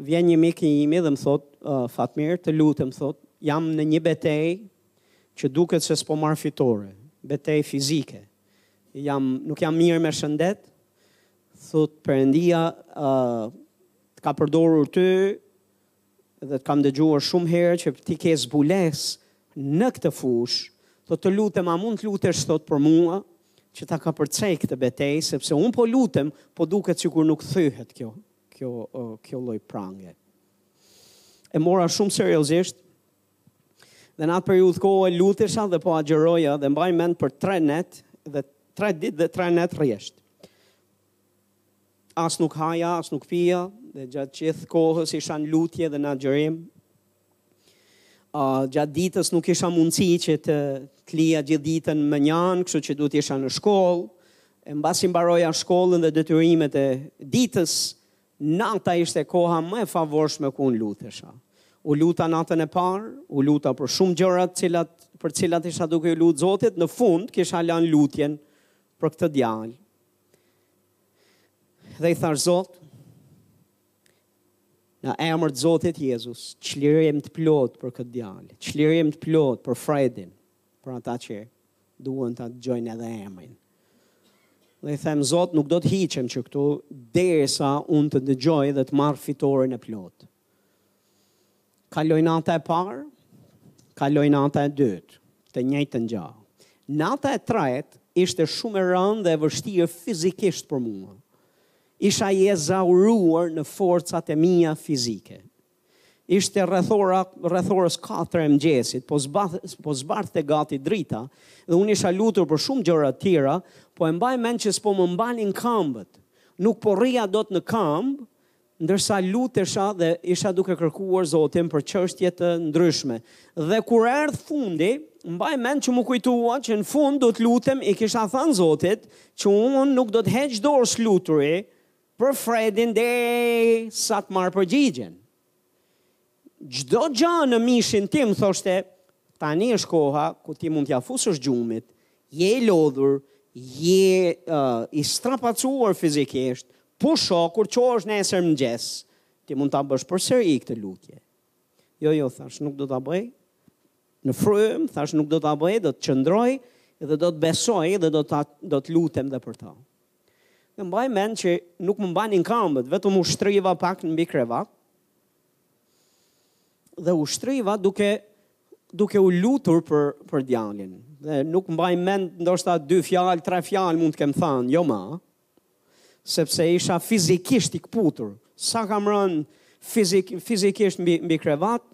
Vjen një mik i imi dhe më thotë, Fatmir, të lutem, thotë, jam në një betejë që duket se s'po marr fitore, betejë fizike. Jam, nuk jam mirë me shëndet, thotë, Perëndia të ka përdorur ty dhe të kam dëgjuar shumë herë që ti ke zbulesë në këtë fushë, thotë të lutem, a mund të lutesh thotë për mua që ta kapërcej këtë betejë, sepse un po lutem, po duket sikur nuk thyhet kjo. kjo kjo lloj prange. E mora shumë seriozisht. Dhe në atë periudhë kohe lutesha dhe po agjëroja dhe mbaj mend për 3 net dhe 3 ditë dhe 3 net rresht. As nuk haja, as nuk pija, dhe gjatë gjithë kohës isha në lutje dhe në agjërim, Uh, gjatë ditës nuk kisha mundësi që të të lija gjithë ditën më njanë, kështu që duhet isha në shkollë, e mbasi mbaroja shkollën dhe detyrimet e ditës, nata ishte koha më e favorshme ku unë lutesha. U luta natën e parë, u luta për shumë gjëra të cilat, për cilat isha duke u lutë Zotit, në fund kisha lanë lutjen për këtë djalë. Dhe i thash Zot, Në emër të Zotit Jezus, çlirim të plotë për këtë djalë, çlirim të plotë për Fredin, për ata që duan ta dëgjojnë edhe emrin. Dhe i them Zot, nuk do të hiqem që këtu derisa unë të dëgjoj dhe të marr fitoren e plotë. Kaloi nata e parë, kaloi nata e dytë, të njëjtën gjë. Nata e tretë ishte shumë e rëndë dhe e vështirë fizikisht për mua. Isha i ezauruar në forcat e mia fizike. Ishte rreth ora, rreth orës 4 të mëngjesit, po zbath, po zbardhte gati drita dhe unë isha lutur për shumë gjëra të tjera, po e mbaj mend që s'po më mbanin këmbët. Nuk po rrija dot në këmbë, ndërsa lutesha dhe isha duke kërkuar Zotin për çështje të ndryshme. Dhe kur erdh fundi, mbaj mend që m'u kujtua që në fund do të lutem, i kisha thënë Zotit Që unë nuk do të heq dorë së luturi për Fredin derisa të marr përgjigjen. Çdo gjë në mishin tim thoshte, tani është koha ku ti mund t'ia fusësh gjumit, je i lodhur, je uh, i strapacuar fizikisht, pusho kur çohesh nesër mëngjes, ti mund ta bësh përsëri këtë lutje. Jo, jo, thash, nuk do ta bëj. Në frymë, thash, nuk do ta bëj, do të qëndroj dhe do të besoj dhe do ta do të lutem dhe për ta. Dhe mbaj mend që nuk më mbanin këmbët, vetëm u shtriva pak në mbi krevat. Dhe u shtriva duke duke u lutur për për djalin. Dhe nuk mbaj mend ndoshta dy fjalë, tre fjalë mund të kem thënë, jo më. sepse isha fizikisht i këputur. Sa kam rënë fizik, fizikisht mbi, mbi krevat,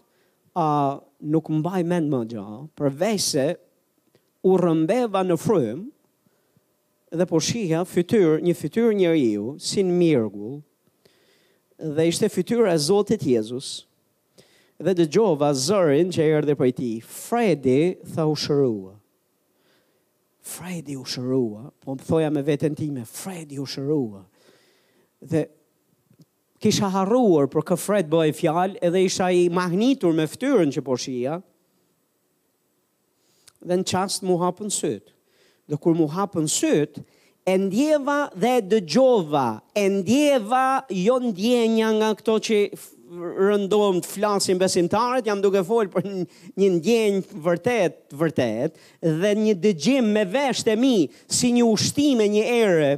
a, nuk mbaj mend më gjo, përveç se u rrëmbeva në frymë dhe po shihja fytyrë, një fytyrë njeriu, si në mjegull, dhe ishte fytyra e Zotit Jezus, dhe dëgjova zërin që erdhi prej tij. Fredi tha u shërua. Fredi u shërua, po më thoja me veten time, Fredi u shërua. Dhe kisha harruar për kë Fred bëhej fjalë, edhe isha i mahnitur me fytyrën që po shihja. Dhe në çast m'u hapën sytë. Dhe kur m'u hapën sytë, E ndjeva dhe e dëgjova, e ndjeva jo ndjenja nga këto që rëndomt flasin besimtarët, jam duke folë për një ndjenjë vërtet të vërtetë, dhe një dëgjim me veshët e mi, si një ushtimë e një ere,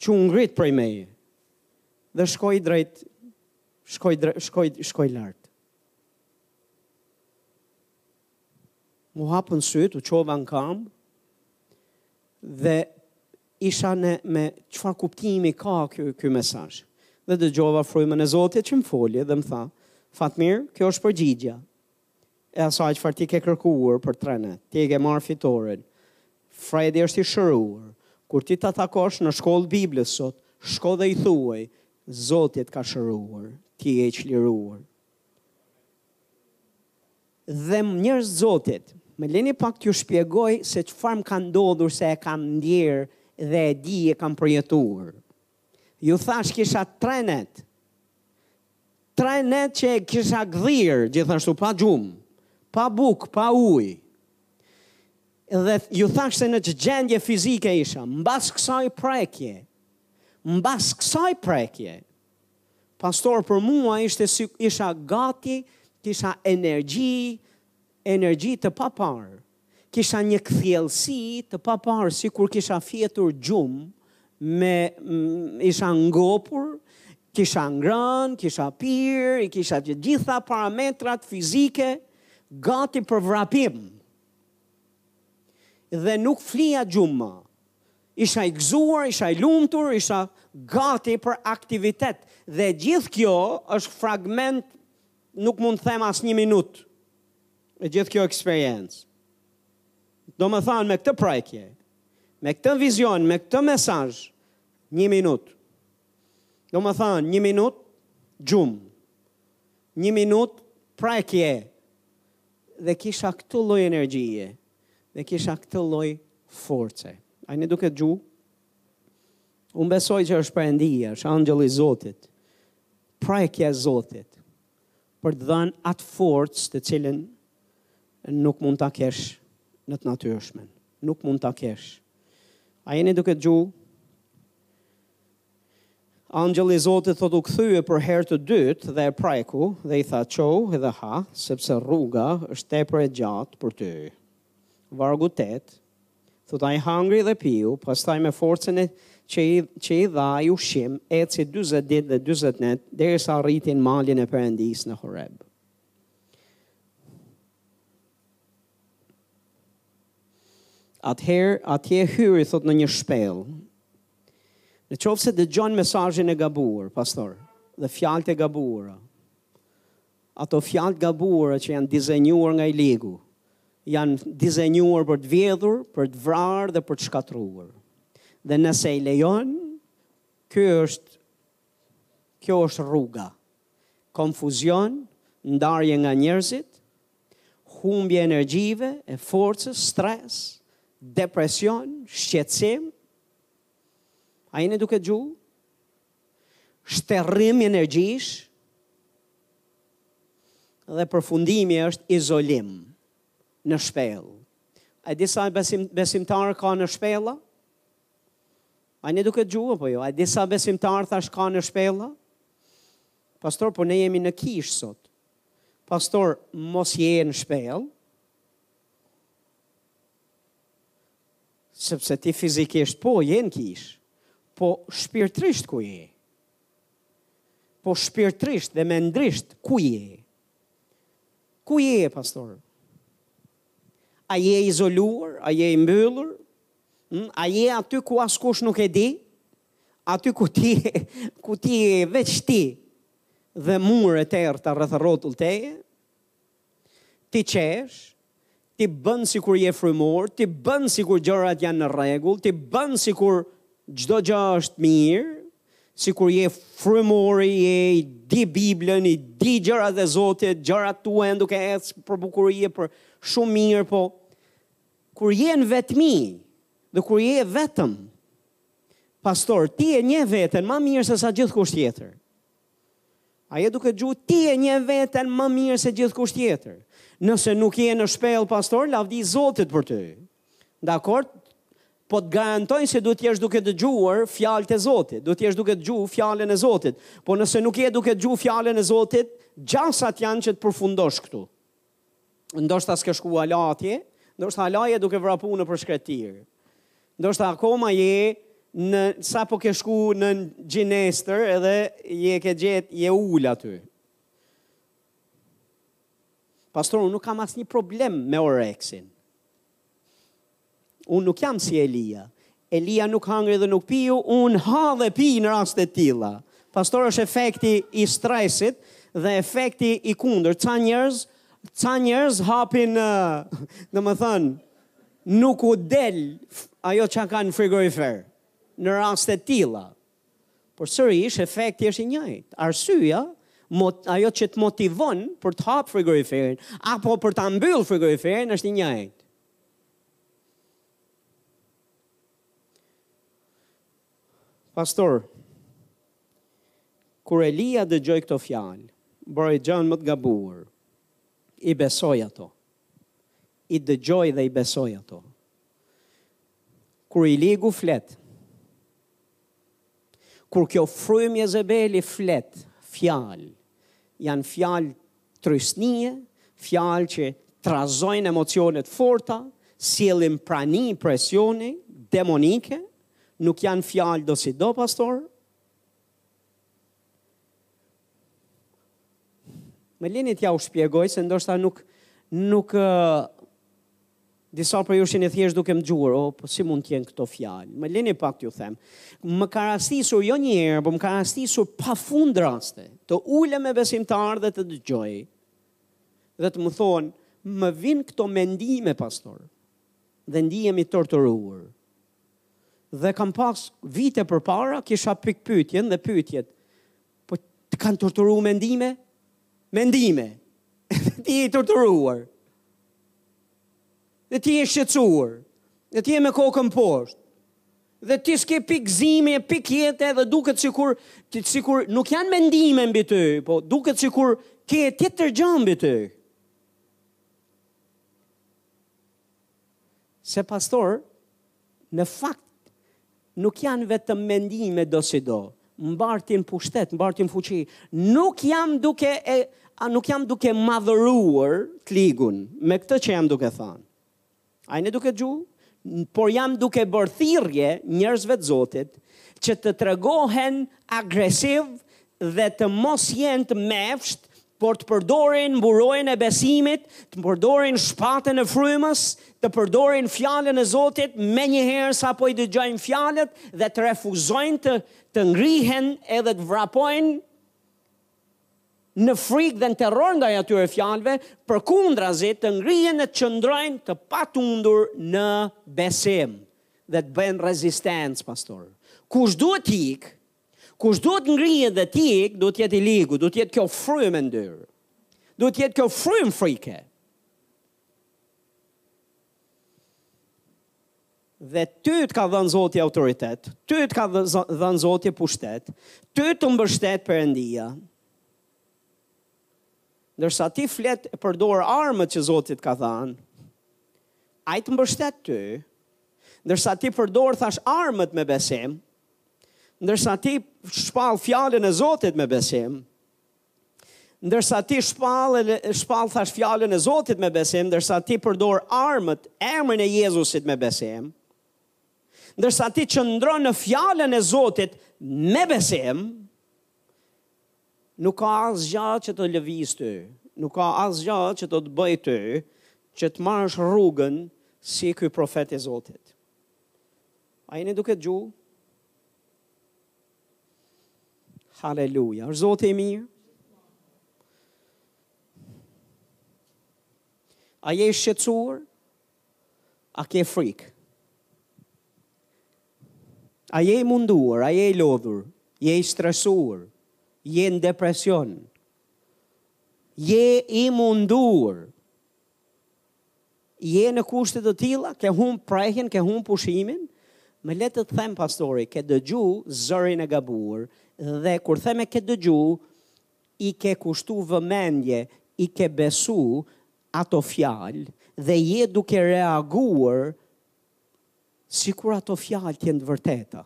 që u ngrit prej meje, dhe shkoi drejt, shkoi, drejt, shkoi, shkoi lart. M'u hapën sytë, u çova në kambë, dhe isha në me çfarë kuptimi ka kjo, kjo mesazh. Dhe dëgjova frymën e Zotit që më foli dhe më tha, Fatmir, kjo është përgjigja e asaj çfarë ti ke kërkuar për tre net, ti e ke marrë fitoren. Fredi është i shëruar. Kur ti ta takosh në shkollë të Biblës sot, shko dhe i thuaj, Zoti të ka shëruar, ti je i çliruar. Dhe njerëz të Zotit, më leni pak t'ju shpjegoj se çfarë më ka ndodhur se e kam ndjerë dhe e di e kam përjetuar. Ju thash kisha tre net. Tre net që e kisha gdhirë, gjithashtu pa gjumë, pa bukë, pa ujë. Dhe ju thash se në ç'gjendje fizike isha, mbas kësaj prekje, mbas kësaj prekje, Pastor për mua ishte si isha gati, kisha energji, energji të paparë. Kisha një kthjellësi të paparë sikur kisha fjetur gjumë, mm isha ngopur, kisha ngrënë, kisha pirë, i kisha të gjitha parametrat fizike gati për vrapim. Dhe nuk flija gjumë. Isha i gëzuar, isha i lumtur, isha gati për aktivitet dhe e gjithë kjo është fragment nuk mund të them as një minutë e gjithë kjo eksperiencë. Domethanë me këtë prekje, me këtë vizion, me këtë mesazh, një minutë. Domethanë një minutë gjumë, një minutë prekje dhe kisha këtë lloj energjie. dhe kisha këtë lloj force. A jeni duke dëgju? Unë besoj që është përëndia, është engjëlli i Zotit, prekja e Zotit, për të dhënë atë forcë të cilën nuk mund ta kesh në të natyrshmen. Nuk mund ta kesh. A jeni duke dëgju? Engjëlli i Zotit thotë u kthye për herë të dytë dhe e preku dhe i tha çohu dhe ha, sepse rruga është tepër e gjatë për ty. Vargu tetë, thotë ai hangri dhe piu, pastaj me forcën që i, që i dha ai ushqim, eci 40 ditë dhe 40 net, derisa arriti në malin e Perëndisë në Horeb. Atëherë atje hyri thotë në një shpellë, Në qoftë se dëgjon mesazhin e gabuar, pastor, dhe fjalët e gabuara, ato fjalë të gabuara që janë dizenjuar nga i ligu, janë dizenjuar për të vjedhur, për të vrarë dhe për të shkatërruar. Dhe nëse i lejon, kjo është, kjo është rruga. Konfuzion, ndarje nga njerëzit, humbje energjive, e forcës, stres, depresion, shqetësim, A jeni duke dëgju? Shterim energjish dhe përfundimi është izolim në shpellë. A e di sa besim, besimtarë ka në shpella? A jeni duke dëgju, apo jo? A e di sa besimtarë thashë ka në shpella? Pastor, po ne jemi në kishë sot. Pastor, mos je në shpellë, Sepse ti fizikisht po je në kishë, po shpirtërisht ku je? Po shpirtërisht dhe mendërisht ku je? Ku je, pastor? A je izoluar, a je i mbyllur? Hm? A je aty ku askush nuk e di? Aty ku ti, ku ti je veç ti dhe muret e errëta rreth e rrotull teje? ti qesh, ti bën sikur je frymor, ti bën sikur gjërat janë në rregull, ti bën sikur çdo gjë është mirë, sikur je frymor, e di Biblën, i di gjërat e Zotit, gjërat e tua janë duke ecë për bukuri e për shumë mirë, po kur je në vetmi dhe kur je vetëm, pastor, ti e njeh veten ma mirë sesa gjithkush tjetër. A je duke dëgju ti e njeh veten më mirë se gjithkush tjetër. Nëse nuk je në shpellë pastor, lavdi Zotit për ty. Dakord? Po të garantoj se duhet të jesh duke dëgjuar fjalët e Zotit, duhet të jesh duke dëgju fjalën e Zotit. Po nëse nuk je duke dëgju fjalën e Zotit, gjasat janë që të përfundosh këtu. Ndoshta s'ke shku hala atje, ndoshta hala je duke vrapu nëpër shkretëtirë. Ndoshta akoma je sapo ke shku nën gjineshtër edhe je ke gjet je ul aty. Pastor, unë nuk kam asnjë problem me oreksin. Unë nuk jam si Elia. Elia nuk hangri dhe nuk piu, unë ha dhe pi në raste të tilla. Pastor është efekti i stresit dhe efekti i kundërt. Ca njerëz, ca njerëz hapin, domethënë, nuk u del ajo që kanë në frigorifer në raste të tilla. Por sërish efekti është i njëjtë. Arsyeja, ajo që të motivon për të hap frigoriferin apo për ta mbyll frigoriferin është i njëjtë. Pastor, kur Elia dëgjoi këto fjalë, bëri gjënë më të gabuar, i besoi ato. I dëgjoi dhe i besoi ato. Kur i ligu flet, Kur kjo frymë Jezebeli flet fjalë, janë fjalë trysnie, fjalë që trazojnë emocione të forta, sjellin prani presioni demonike, nuk janë fjalë dosido pastor. Më lini t'jua shpjegoj se ndoshta nuk nuk Disa prej jush jeni thjesht duke dëgjuar, oh, po si mund të jenë këto fjalë? Më lini pak t'ju them. Më ka rastisur jo një herë, por më ka rastisur pafund raste, të ulem me besimtarë dhe të dëgjoj dhe të më thonë, më vijnë këto mendime pastor dhe ndihem i torturuar. Dhe kam pas vite përpara kisha pikëpyetjen dhe pyetjet. Po të kanë torturuar mendime? Mendime. Ti i torturuar. Dhe ti je shqetësuar. Dhe ti je me kokën poshtë. Dhe ti s'ke pik gëzimi e pik jete dhe duket sikur sikur nuk janë mendime mbi ty, po duket sikur ke tjetër gjë mbi ty. Se pastor, Në fakt, nuk janë vetëm mendime dosido, mbartin pushtet, mbartin fuqi, nuk jam duke e, a nuk jam duke madhëruar të ligun, me këtë që jam duke thanë. A jeni duke dëgju? Por jam duke bërë thirrje njerëzve të zotit që të tregohen agresivë dhe të mos jenë të mefshtë, por të përdorin mburojën e besimit, të përdorin shpatën e frymës, të përdorin fjalën e Zotit menjëherë sapo i dëgjojnë fjalët dhe të refuzojnë të të ngrihen edhe të vrapojnë në frikë dhe në terror ndaj atyre fjalëve, përkundrazi të ngrihen dhe të qëndrojnë të patundur në besim dhe të bëjnë rezistencë pastor. Kush duhet të ikë, Kush duhet ngrihet dhe të ikë, duhet jetë i ligu, duhet jetë kjo frymë e ndyrë. Duhet jetë kjo frymë frike. Dhe ty të ka dhënë zoti autoritet, ty të ka dhënë zoti pushtet, ty të mbështet perëndia. Ndërsa ti flet e përdor armët që zoti t'ka dhënë, ai të mbështet ty, ndërsa ti përdor thashë armët me besim, Ndërsa ti shpall fjalën e Zotit me besim, ndërsa ti shpall shpall thashë fjalën e Zotit me besim, ndërsa ti përdor armët, emrin e Jezusit me besim, ndërsa ti qëndron në fjalën e Zotit me besim, nuk ka asgjë që të lëvizë ty, nuk ka asgjë që të të bëjë ty, që të marrësh rrugën si ky profet i Zotit. A jeni duke dëgju? Haleluja. Është Zoti i mirë? A je i shqetësuar? A ke frikë? A je i munduar, a je i lodhur, je i stresuar, je në depresion, je i munduar, je në kushte të tilla, ke humb prehjen, ke humb pushimin, më le të të them pastori, ke dëgju zërin e gabuar dhe kur them e ke dëgju, i ke kushtu vëmendje, i ke besu ato fjalë dhe je duke reaguar sikur ato fjalë të jenë të vërteta.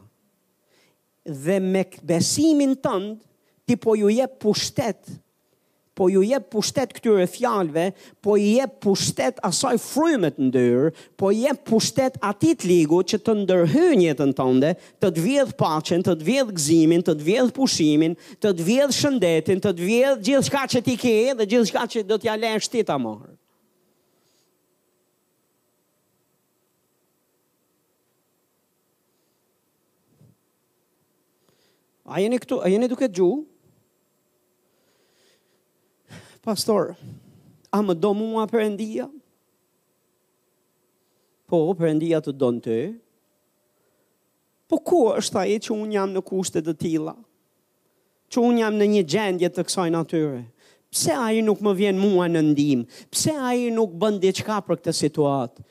Dhe me besimin tënd ti po ju jep pushtet po ju jep pushtet këtyre fjalëve, po ju jep pushtet asaj fryme të ndyrë, po ju jep pushtet atij të ligu që të ndërhyjë në jetën tënde, të të vjedh paqen, të të vjedh gëzimin, të të vjedh pushimin, të të vjedh shëndetin, të të vjedh gjithçka që ti ke dhe gjithçka që do t'ia lësh ti ta marrë. A jeni këtu, a jeni duke dëgju? Pastor, a më do mua Perëndia? Po, Perëndia të don ty. Po, ku është ai që unë jam në kushte të tilla? Që unë jam në një gjendje të kësaj natyre? Pse ai nuk më vjen mua në ndihmë? Pse ai nuk bën diçka për këtë situatë?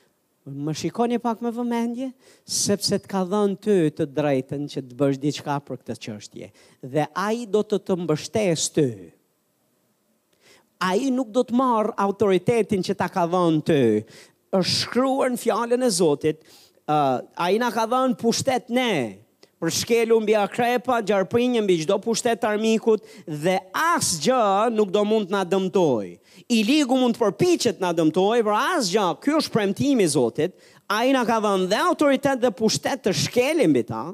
Më shikoni pak me vëmendje, sepse të ka dhënë ty të drejtën që të bësh diçka për këtë çështje dhe ai do të të mbështesë ty. Ai nuk do të marrë autoritetin që ta ka dhënë ty. Është shkruar në fjalën e Zotit, uh, ai na ka dhënë pushtet ne për të shkelur mbi akrepa gjarprinj e mbi çdo pushtet të armikut dhe asgjë nuk do mund të na dëmtojë. I ligu mund të përpiqet të na dëmtojë, por asgjë, ky është premtimi i Zotit, Ai na ka dhënë dhe autoritet dhe pushtet të shkelim mbi ta,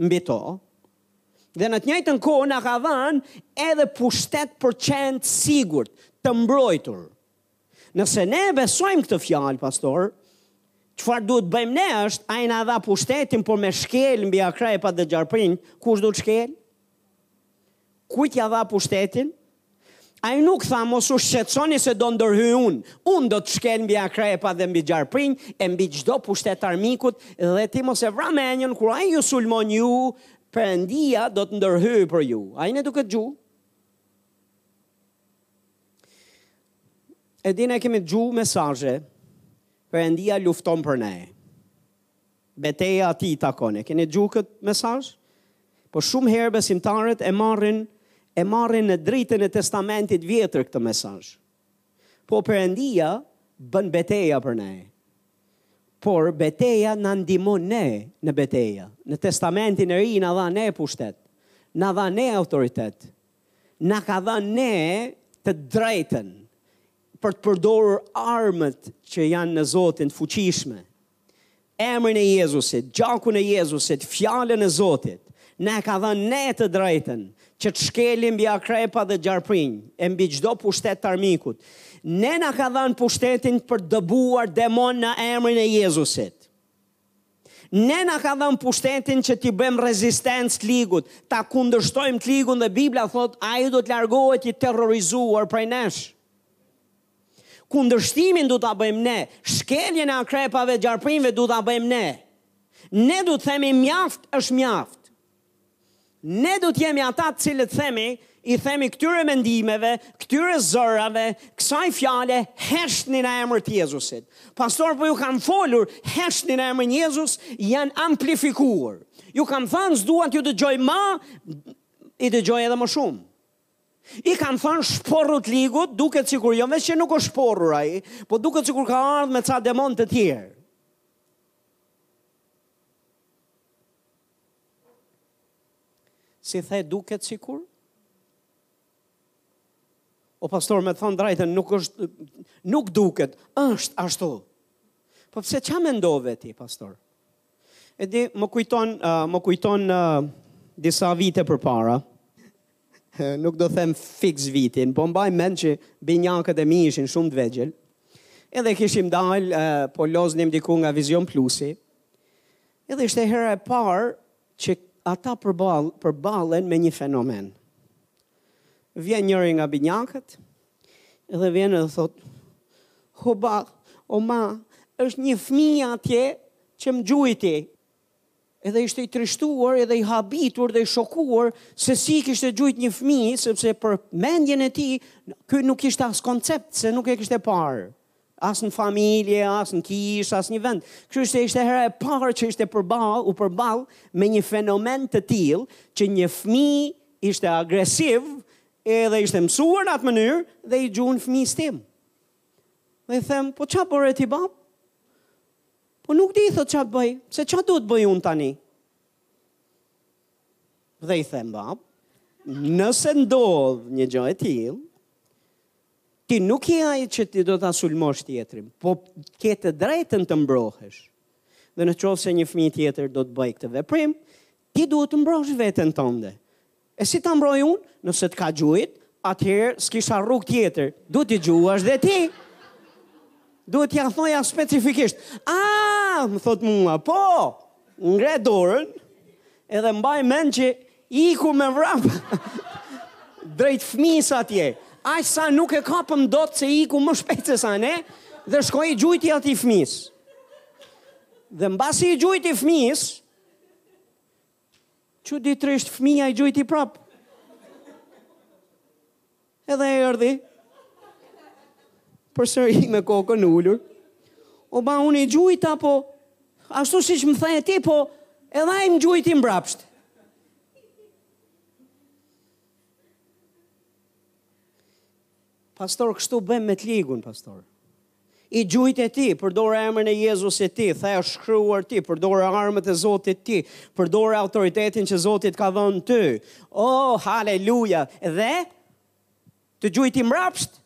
mbi to, dhe në të njëjtën kohë na ka dhënë edhe pushtet për të qenë të sigurt, të mbrojtur. Nëse ne e besojmë këtë fjalë, pastor, çfarë duhet të bëjmë ne është, ai na dha pushtetin, për me shkel mbi akrepa dhe gjarprinj, kush do të shkel? Kujt ia dha pushtetin? Ai nuk tha mos u shqetësoni se do ndërhy unë, unë do të shkel mbi akrepa dhe mbi gjarprinj, e mbi çdo pushtet të armikut, dhe ti mos e vra mendjen, kur ai ju sulmon ju, Perëndia do të ndërhy për ju. A jeni duke dëgju? E di, ne kemi dëgju mesazhe, Perëndia lufton për ne. Beteja atij i takon. E keni dëgju këtë mesazh? Po shumë herë besimtarët e marrin e marrin në dritën e testamentit të vjetër këtë mesazh. Po Perëndia bën beteja për ne. Por beteja na ndihmon ne në beteja. Në testamentin e ri na dha ne pushtet. Na dha ne autoritet. na ka dhënë ne të drejtën për të përdorur armët që janë në Zotin të fuqishme. Emrin e Jezusit, gjakun e Jezusit, fjalën e Zotit, na ka dhënë ne të drejtën që të shkelim mbi akrepa dhe gjarprinj, e mbi çdo pushtet të armikut. Ne na ka dhënë pushtetin për të dëbuar demonë në emrin e Jezusit. Ne na ka dhënë pushtetin që t'i bëjmë rezistencë të ligut, ta kundërshtojmë të ligun dhe Bibla thotë ai do të largohet i terrorizuar prej nesh. Kundërshtimin du ta bëjmë ne, shkeljen e akrepave dhe gjarprinjve du ta bëjmë ne. Ne du të themi mjaft është mjaft. Ne do të jemi ata të cilët themi, i themi këtyre mendimeve, këtyre zërave, kësaj fjale, heshtni në emër të Jezusit. Pastor, po ju kam folur, heshtni në emrin e Jezus, janë amplifikuar. Ju kam thënë, s'dua t'ju dëgjoj ma, i dëgjoj edhe më shumë. I kam thënë shporru të ligut, duket sikur, jo veç që nuk është shporrur ai, po duket sikur ka ardh me ca demonë të tjerë. Si the, duket sikur? O pastor, me thon të drejtën, nuk është nuk duket, është ashtu. Po pse ça mendove ti, pastor? E di, më kujton, uh, më kujton uh, disa vite përpara, nuk do them fiks vitin, po mbaj mend që binjakët e mi ishin shumë të vegjël, edhe kishim dalë, uh, po loznim diku nga Vizion Plusi, Edhe ishte hera e parë që ata përballë, përballen me një fenomen. Vjen njëri nga binjakët, edhe vjen edhe thotë, o ba, o ma, është një fmi atje që më gjujti, edhe ishte i trishtuar, edhe i habitur dhe i shokuar se si e kishte gjujt një fmi, sepse për mendjen e tij, ky nuk ishte as koncept, se nuk e kishte parë. as në familje, as në kishë, asnjë vend. Kështu ishte, ishte hera e parë që ishte përballë, u përball me një fenomen të tillë që një fëmijë ishte agresiv, edhe ishte mësuar në atë mënyrë dhe i gjuan fëmijës tim. Dhe i them, po ça bëre ti bab? Po nuk di, thotë, ça të bëj, se ça duhet të bëj unë tani? Dhe i them, bab, nëse ndodh një gjë e tillë, Ti nuk je ai që ti do ta sulmosh tjetrin, po ke të drejtën të mbrohesh. Dhe në qoftë se një fëmijë tjetër do të bëjë këtë veprim, ti duhet të mbrosh veten tënde. E si ta mbroj unë? Nëse të ka gjujt, atëherë s'kisha rrugë tjetër. Duhet t'i gjuash dhe ti. Duhet t'ia thoja specifikisht. Ah, më thotë mua, po. Ngre dorën edhe mbaj mend që Iku me vrap drejt fëmijës atje. Aq sa nuk e kapëm dot se iku më shpejt se sa ne dhe shkoi i gjujti atij fëmijës. Dhe mbasi i gjujti fëmijës, çuditërisht fëmija i gjujti prap. Edhe erdhi përsëri me kokën ulur. O ba, unë i gjujta, po... Ashtu siç më the ti, po... Edhe ai më gjujti mbrapsht. Pastor, kështu bëjmë me të ligun, pastor. I gjujte ti, përdore emrin e Jezusit ti, the është shkruar ti, përdore armët e Zotit ti, përdore autoritetin që Zoti të ka dhënë ty. Oh, haleluja! Dhe të gjujti mbrapsht.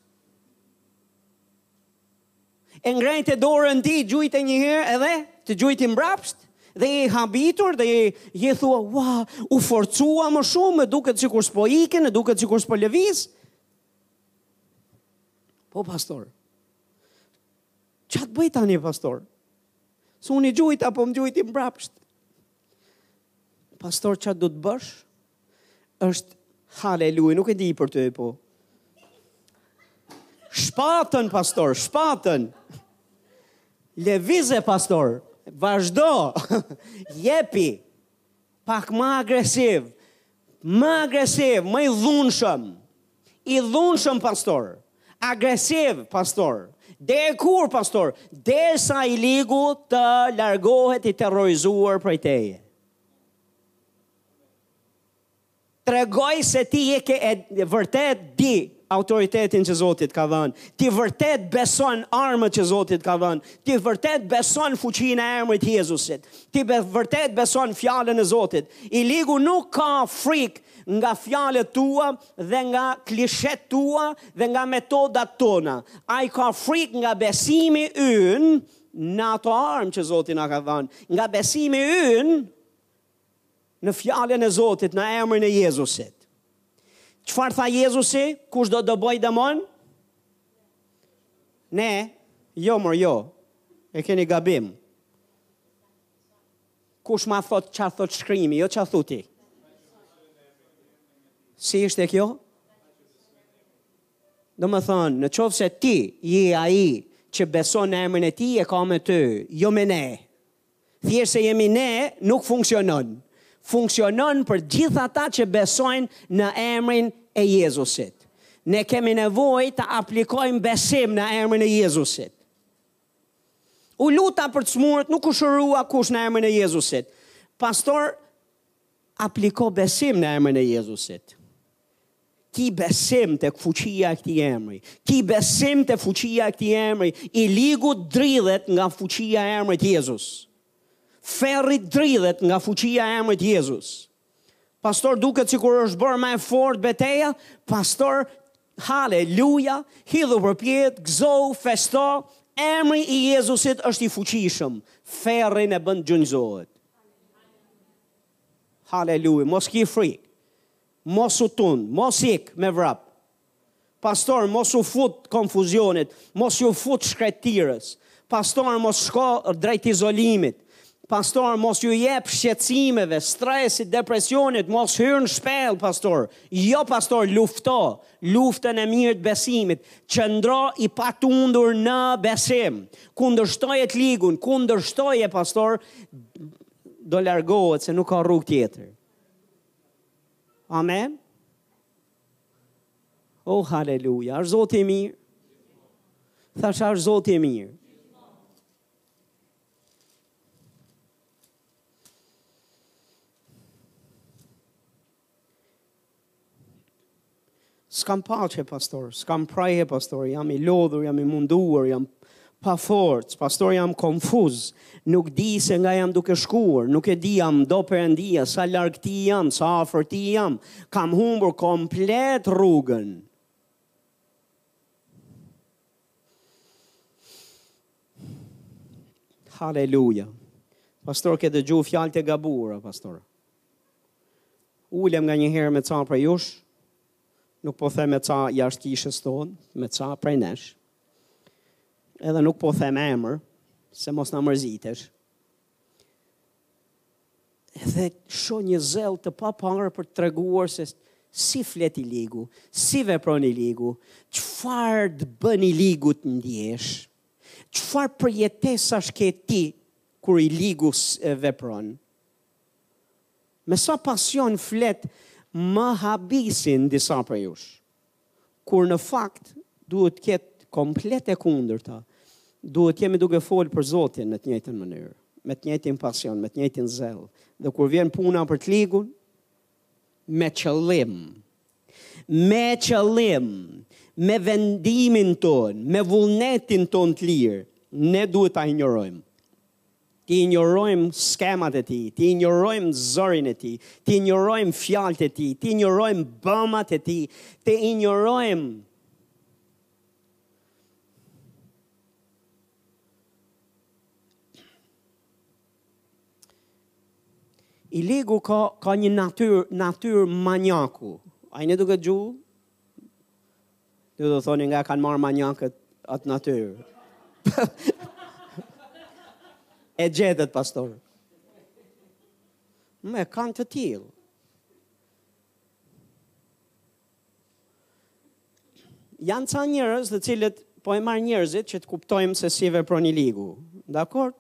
E ngrejte dorën ti, gjujte një herë edhe të gjujti mbrapsht dhe i habitur dhe i, i thua, wow, u forcua më shumë, duket sikur s'po iken, duket sikur s'po lëviz. Po pastor. Ça të bëj tani pastor? Se unë i gjujta po më gjujti mbrapsht? Pastor ça do të bësh? është haleluja, nuk e di për ty po. Shpatën, pastor, shpatën. Lëvize, pastor, vazhdo, jepi, pak më agresiv, më agresiv, më i dhunshëm. I dhunshëm pastor. Agresiv pastor. Deri kur pastor? Derisa i ligu të largohet i terrorizuar prej teje. Tregoji se ti e ke, e vërtet di autoritetin që Zoti t' ka dhënë. Ti vërtet beson armët që Zoti t' ka dhënë. Ti vërtet beson fuqinë e emrit të Jezusit. Ti be, vërtet beson fjalën e Zotit. I ligu nuk ka frikë nga fjalët e tua dhe nga klishetë e tua dhe nga metodat tona. Ai ka frikë nga besimi ynë në ato armë që Zoti na ka dhënë, nga besimi ynë në fjalën e Zotit, në emrin e Jezusit. Çfarë tha Jezusi? Kush do dëbojë demonë? Ne, jo mor, jo. E keni gabim. Kush ma thotë ça thotë shkrimi, jo ça thu ti. Si ishte kjo? Domethënë, në qoftë se ti, je ai, që beson në emrin e tij, e ka me ty, jo me ne. Thjesht se jemi ne, nuk funksionon. Funksionon për gjithë ata që besojnë në emrin e Jezusit. Ne kemi nevojë të aplikojmë besim në emrin e Jezusit. U luta për të sëmurët nuk u shërua kush në emrin e Jezusit pastor apliko besim në emrin e Jezusit ki besim tek fuqia e këtij emri, ki besim tek fuqia e këtij emri, i ligu dridhet nga fuqia e emrit Jezus. Ferri dridhet nga fuqia e emrit Jezus. Pastor duket sikur është bërë më e fortë beteja, pastor Haleluja, hidhu përpjetë, gëzohu, festo, emri i Jezusit është i fuqishëm, ferrin e bën të gjunjëzohet. Haleluja, mos ki frikë, mos u tund, mos ik me vrap, Pastor mos ju fut konfuzionit, mos ju fut shkretirës. Pastor mos shko drejt izolimit. Pastor mos ju jep shqetësimeve, stresit, depresionit, mos hyr në shpellë, pastor. Jo pastor, lufto luftën e mirë të besimit. Qëndro i patundur në besim. Kundërshtoje të ligun, kundërshtoje pastor do largohet se nuk ka rrugë tjetër. Amen. O, oh, haleluja, ashtë Zoti i mirë? Thashë ashtë Zoti i mirë. S'kam paqe, pastor, s'kam prehje, pastor, jam i lodhur, jam i munduar, jam Pa forcë, pastor jam konfuz, nuk di se nga jam duke shkuar, nuk e di a më do Perëndia, sa larg tij jam, sa afër tij jam, kam humbur komplet rrugën. Haleluja. Pastor, ke dëgju fjalë të gabuara, pastor. Ulem nganjëherë me ca prej jush, nuk po them me ca jashtë kishës tonë, me ca prej nesh, edhe nuk po them emër, se mos na mërzitesh, edhe shoh një zell të paparë për të treguar se si flet i ligu, si vepron i ligu, çfarë të bën i ligu të ndjesh, çfarë përjetesash ke ti, kur i ligu vepron, Me sa pasion flet më habisin disa prej jush. Kur në fakt duhet të jetë komplet e kundërta. Duhet të jemi duke fol për Zotin në të njëjtën mënyrë, me të njëjtin pasion, me të njëjtin zell. Dhe kur vjen puna për të ligun, me qëllim, me qëllim, me vendimin tonë, me vullnetin tonë të lirë, ne duhet ta injorojmë. T'i injorojmë skemat e tij, t'i injorojmë zërin e tij, t'i injorojmë fjalët e tij, t'i injorojmë bëmat e tij, t'i injorojmë. I ligu ka, ka një natyrë, natyrë maniaku. A jeni duke dëgju? Ju do thoni nga kanë marrë maniakët atë natyrë. e gjetët, pastor. Me kanë të tillë. Janë ca njerëz të cilët po e marrë njerëzit që të kuptojmë se si vepron i ligu. Dakord?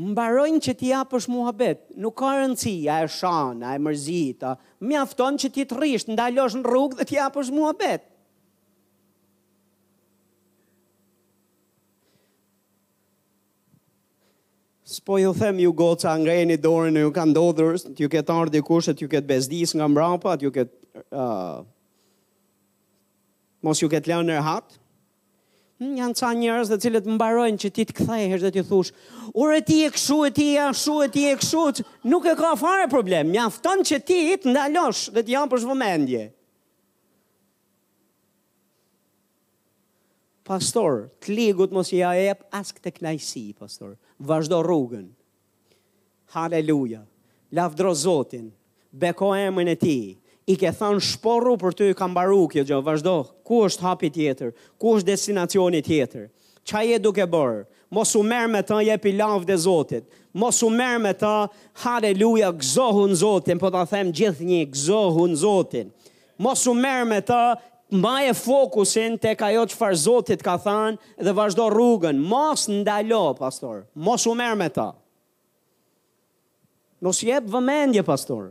Mbarojnë që t'i japësh muhabet, nuk ka rëndësi, a e shan, a e mërzit, a, mjafton që ti të rrish, të ndalosh në rrugë dhe t'i japësh muhabet. S'po ju them ju goca ngreni dorën a ju ka ndodhur, t'ju ketë ardhur dikush e t'ju ketë bezdis nga mbrapa, t'ju ketë uh, mos ju ketë lënë rehat, Hm, janë ca njerëz të cilët mbarojnë që ti të kthehesh dhe t'i thush, "Ore ti je kshu, e ti je ashtu, e ti je kshu." Nuk e ka fare problem. Mjafton që ti të ndalosh dhe të japësh vëmendje. Pastor, të ligut mos ia jep as këtë knaqësi, pastor. Vazhdo rrugën. Haleluja! Lavdro Zotin! Beko emrin e Tij! I ke thënë shporru për ty ka mbaru kjo gjë, vazhdo, ku është hapi tjetër, ku është destinacioni tjetër, ça je duke bërë, mos u merr me të, jepi lavdi Zotit, mos u merr me të, haleluja, gëzohu në Zotin, po ta them gjithnjë, gëzohu në Zotin, Mos u merr me të, mbaje fokusin tek ajo çfarë Zoti të ka thënë dhe vazhdo rrugën. Mos ndalo, pastor. Mos u merr me të. Mos i jep vëmendje, pastor.